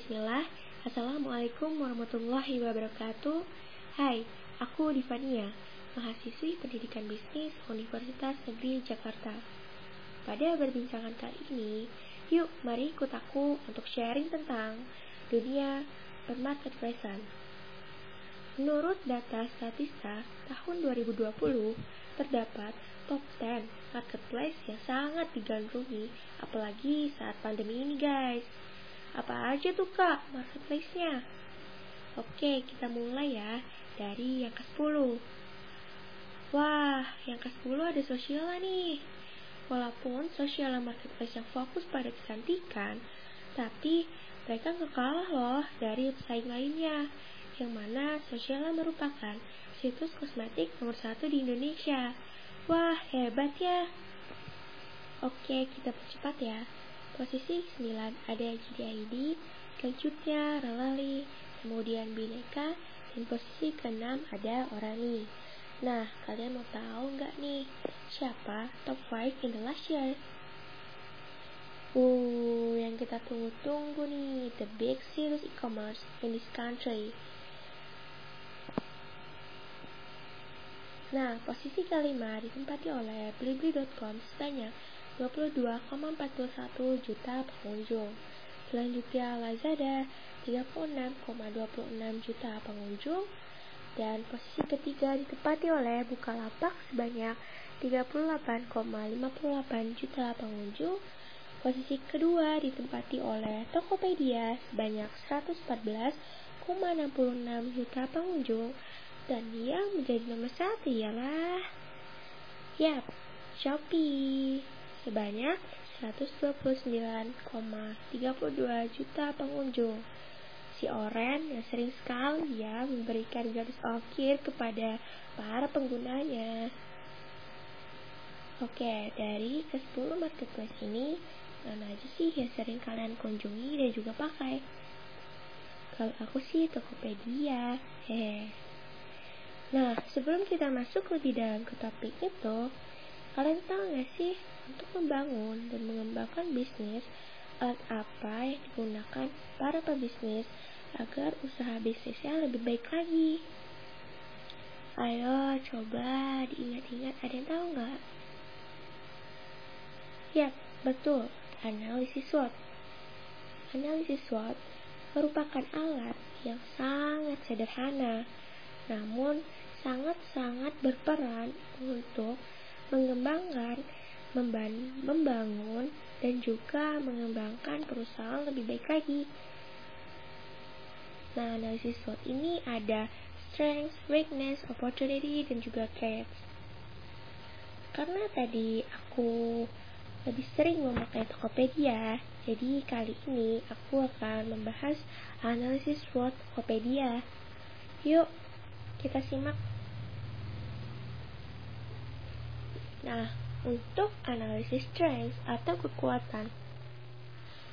Bismillah Assalamualaikum warahmatullahi wabarakatuh Hai, aku Divania Mahasiswi Pendidikan Bisnis Universitas Negeri Jakarta Pada perbincangan kali ini Yuk, mari ikut aku untuk sharing tentang dunia permarketplacean. Menurut data Statista tahun 2020, terdapat top 10 marketplace yang sangat digandrungi, apalagi saat pandemi ini guys. Apa aja tuh kak marketplace-nya? Oke, kita mulai ya dari yang ke-10. Wah, yang ke-10 ada sosial nih. Walaupun sosial marketplace yang fokus pada kecantikan, tapi mereka gak kalah loh dari pesaing lainnya, yang mana Sosiala merupakan situs kosmetik nomor satu di Indonesia. Wah, hebat ya. Oke, kita percepat ya. Posisi 9 ada GDID, selanjutnya Relali, kemudian Bineka, dan posisi ke-6 ada Orani. Nah, kalian mau tahu nggak nih siapa top 5 in the last year? Uh, yang kita tunggu-tunggu nih, the big serious e-commerce in this country. Nah, posisi kelima ditempati oleh Blibli.com sebanyak 22,41 juta pengunjung. Selanjutnya Lazada 36,26 juta pengunjung dan posisi ketiga ditempati oleh Bukalapak sebanyak 38,58 juta pengunjung. Posisi kedua ditempati oleh Tokopedia sebanyak 114,66 juta pengunjung dan yang menjadi nomor satu ialah Yap, Shopee sebanyak 129,32 juta pengunjung. Si Oren yang sering sekali ya memberikan garis ongkir kepada para penggunanya. Oke, dari ke-10 marketplace ini, mana aja sih yang sering kalian kunjungi dan juga pakai? Kalau aku sih Tokopedia. Hehe. Nah, sebelum kita masuk lebih dalam ke topik itu, kalian tahu nggak sih untuk membangun dan mengembangkan bisnis, alat apa yang digunakan para pebisnis agar usaha bisnisnya lebih baik lagi? Ayo, coba diingat-ingat, ada yang tahu nggak? Ya, betul, analisis SWOT. Analisis SWOT merupakan alat yang sangat sederhana, namun sangat-sangat berperan untuk mengembangkan, membangun, dan juga mengembangkan perusahaan lebih baik lagi. Nah, analisis SWOT ini ada strength, weakness, opportunity, dan juga threats. Karena tadi aku lebih sering memakai Tokopedia, jadi kali ini aku akan membahas analisis SWOT Tokopedia. Yuk, kita simak Nah, untuk analisis strength atau kekuatan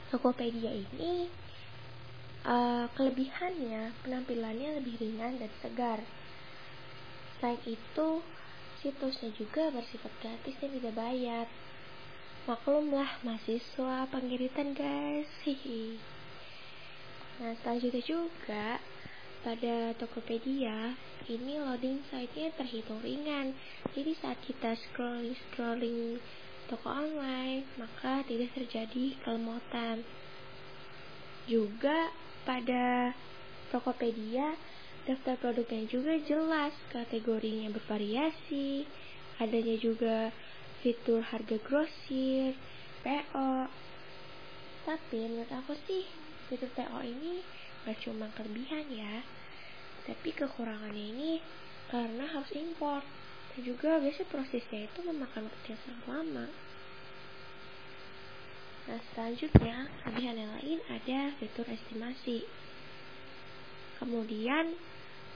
Tokopedia ini uh, kelebihannya penampilannya lebih ringan dan segar. Selain itu, situsnya juga bersifat gratis dan tidak bayar. Maklumlah mahasiswa penggiritan guys. Hihi. Nah, selanjutnya juga pada Tokopedia ini loading site-nya terhitung ringan. Jadi saat kita scrolling-scrolling toko online, maka tidak terjadi kelemotan. Juga pada Tokopedia, daftar produknya juga jelas, kategorinya bervariasi, adanya juga fitur harga grosir, PO. Tapi menurut aku sih, fitur PO ini gak cuma kelebihan ya, tapi kekurangannya ini karena harus import dan juga biasanya prosesnya itu memakan waktu yang sangat lama. Nah selanjutnya kelebihan yang lain ada fitur estimasi. Kemudian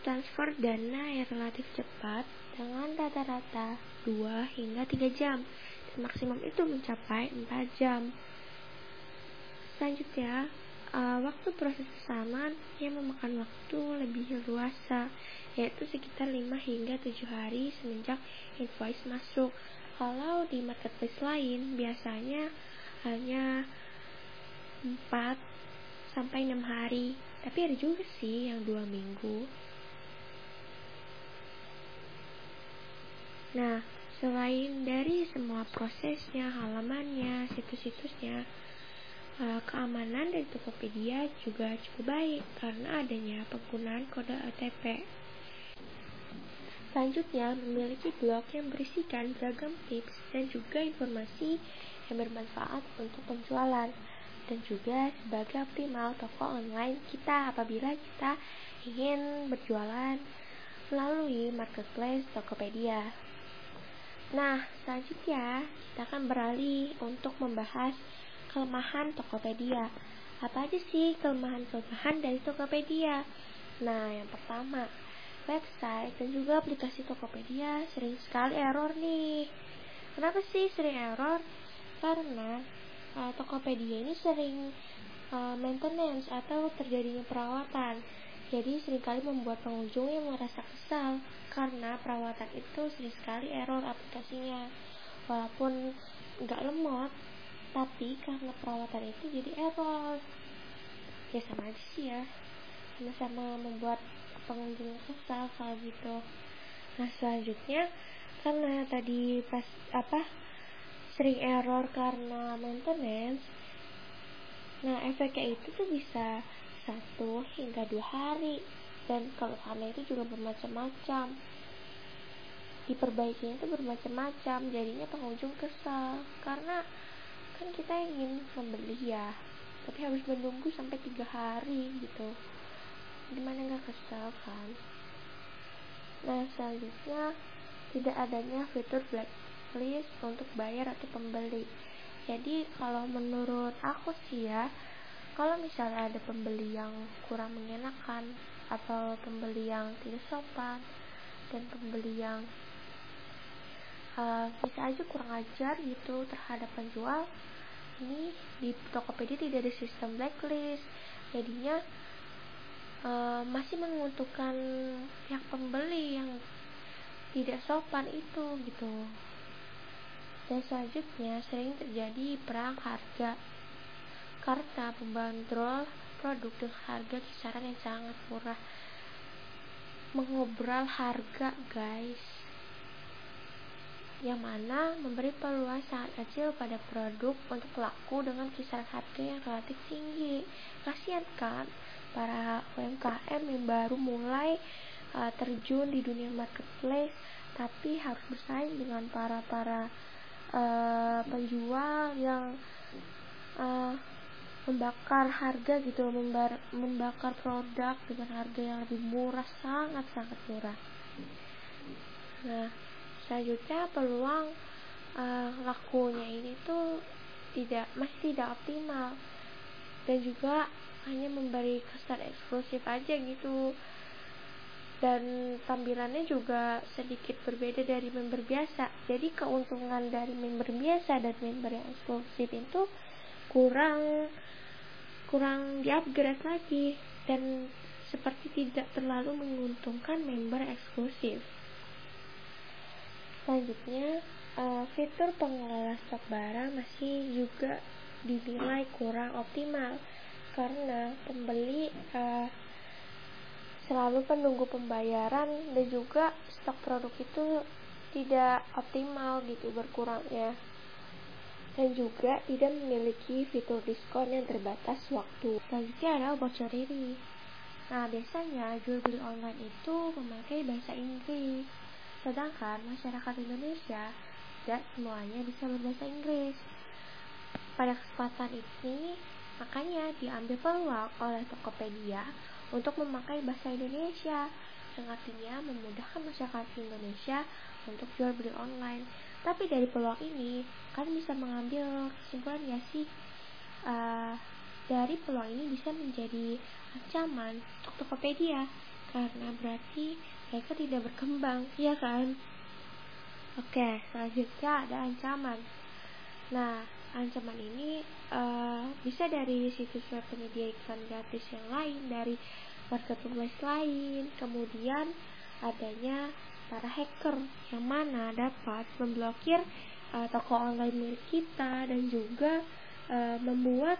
transfer dana yang relatif cepat dengan rata-rata 2 hingga 3 jam. Dan maksimum itu mencapai 4 jam. Selanjutnya uh, waktu proses pesanan yang memakan waktu lebih luasa yaitu sekitar 5 hingga 7 hari semenjak invoice masuk kalau di marketplace lain biasanya hanya 4 sampai 6 hari, tapi ada juga sih yang 2 minggu. Nah, selain dari semua prosesnya, halamannya, situs-situsnya, keamanan dari Tokopedia juga cukup baik karena adanya penggunaan kode OTP. Selanjutnya, memiliki blog yang berisikan beragam tips dan juga informasi yang bermanfaat untuk penjualan dan juga sebagai optimal toko online kita apabila kita ingin berjualan melalui marketplace Tokopedia. Nah, selanjutnya kita akan beralih untuk membahas kelemahan Tokopedia. Apa aja sih kelemahan-kelemahan dari Tokopedia? Nah, yang pertama, website dan juga aplikasi Tokopedia sering sekali error nih. Kenapa sih sering error? Karena uh, Tokopedia ini sering uh, maintenance atau terjadinya perawatan. Jadi sering kali membuat pengunjung yang merasa kesal karena perawatan itu sering sekali error aplikasinya walaupun nggak lemot tapi karena perawatan itu jadi error. Ya sama aja sih ya. Sama-sama membuat pengunjung kesal kalau gitu. Nah selanjutnya karena tadi pas apa sering error karena maintenance nah efeknya itu tuh bisa satu hingga dua hari. Dan keluhannya itu juga bermacam-macam. Diperbaiki itu bermacam-macam jadinya pengunjung kesal. Karena kan kita ingin membeli ya tapi harus menunggu sampai tiga hari gitu. Gimana nggak kesal kan? Nah selanjutnya tidak adanya fitur blacklist untuk bayar atau pembeli. Jadi kalau menurut aku sih ya kalau misalnya ada pembeli yang kurang mengenakan atau pembeli yang tidak sopan dan pembeli yang uh, bisa aja kurang ajar gitu terhadap penjual ini di Tokopedia tidak ada sistem blacklist. Jadinya uh, masih menguntungkan pihak pembeli yang tidak sopan itu gitu. Dan selanjutnya sering terjadi perang harga karena pembanderol produk dengan harga kisaran yang sangat murah. Mengobrol harga guys yang mana memberi peluang sangat kecil pada produk untuk laku dengan kisaran harga yang relatif tinggi. Kasihan kan? Para UMKM yang baru mulai uh, terjun di dunia marketplace tapi harus bersaing dengan para para uh, penjual yang uh, membakar harga gitu membar, membakar produk dengan harga yang lebih murah sangat sangat murah. Nah selanjutnya peluang uh, lakunya ini tuh tidak masih tidak optimal. Dan juga hanya memberi kesan eksklusif aja gitu. Dan tampilannya juga sedikit berbeda dari member biasa. Jadi keuntungan dari member biasa dan member yang eksklusif itu kurang kurang di-upgrade lagi. Dan seperti tidak terlalu menguntungkan member eksklusif. Selanjutnya, uh, fitur pengelola stok barang masih juga dinilai kurang optimal karena pembeli uh, selalu menunggu pembayaran dan juga stok produk itu tidak optimal gitu berkurangnya dan juga tidak memiliki fitur diskon yang terbatas waktu. Selanjutnya ada voucher ini. Nah, biasanya jual beli online itu memakai bahasa Inggris, sedangkan masyarakat Indonesia tidak semuanya bisa berbahasa Inggris. Pada kesempatan ini, makanya diambil peluang oleh Tokopedia untuk memakai bahasa Indonesia, yang artinya memudahkan masyarakat Indonesia untuk jual beli online tapi dari peluang ini kalian bisa mengambil kesimpulan ya sih uh, dari peluang ini bisa menjadi ancaman untuk Tokopedia karena berarti mereka tidak berkembang ya kan? Oke selanjutnya ada ancaman. Nah ancaman ini uh, bisa dari situs web penyedia iklan gratis yang lain dari marketplace lain kemudian adanya para hacker yang mana dapat memblokir uh, toko online milik kita dan juga uh, membuat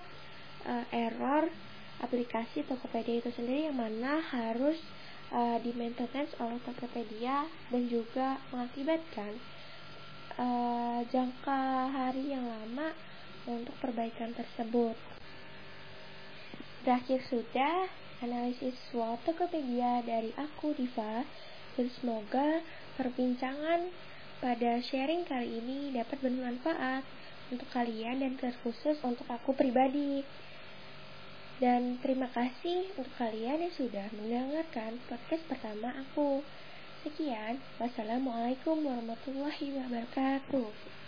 uh, error aplikasi Tokopedia itu sendiri yang mana harus uh, di maintenance oleh Tokopedia dan juga mengakibatkan uh, jangka hari yang lama untuk perbaikan tersebut. Berakhir sudah analisis SWOT Tokopedia dari aku Diva dan semoga perbincangan pada sharing kali ini dapat bermanfaat untuk kalian dan terkhusus untuk aku pribadi. Dan terima kasih untuk kalian yang sudah mendengarkan podcast pertama aku. Sekian, wassalamualaikum warahmatullahi wabarakatuh.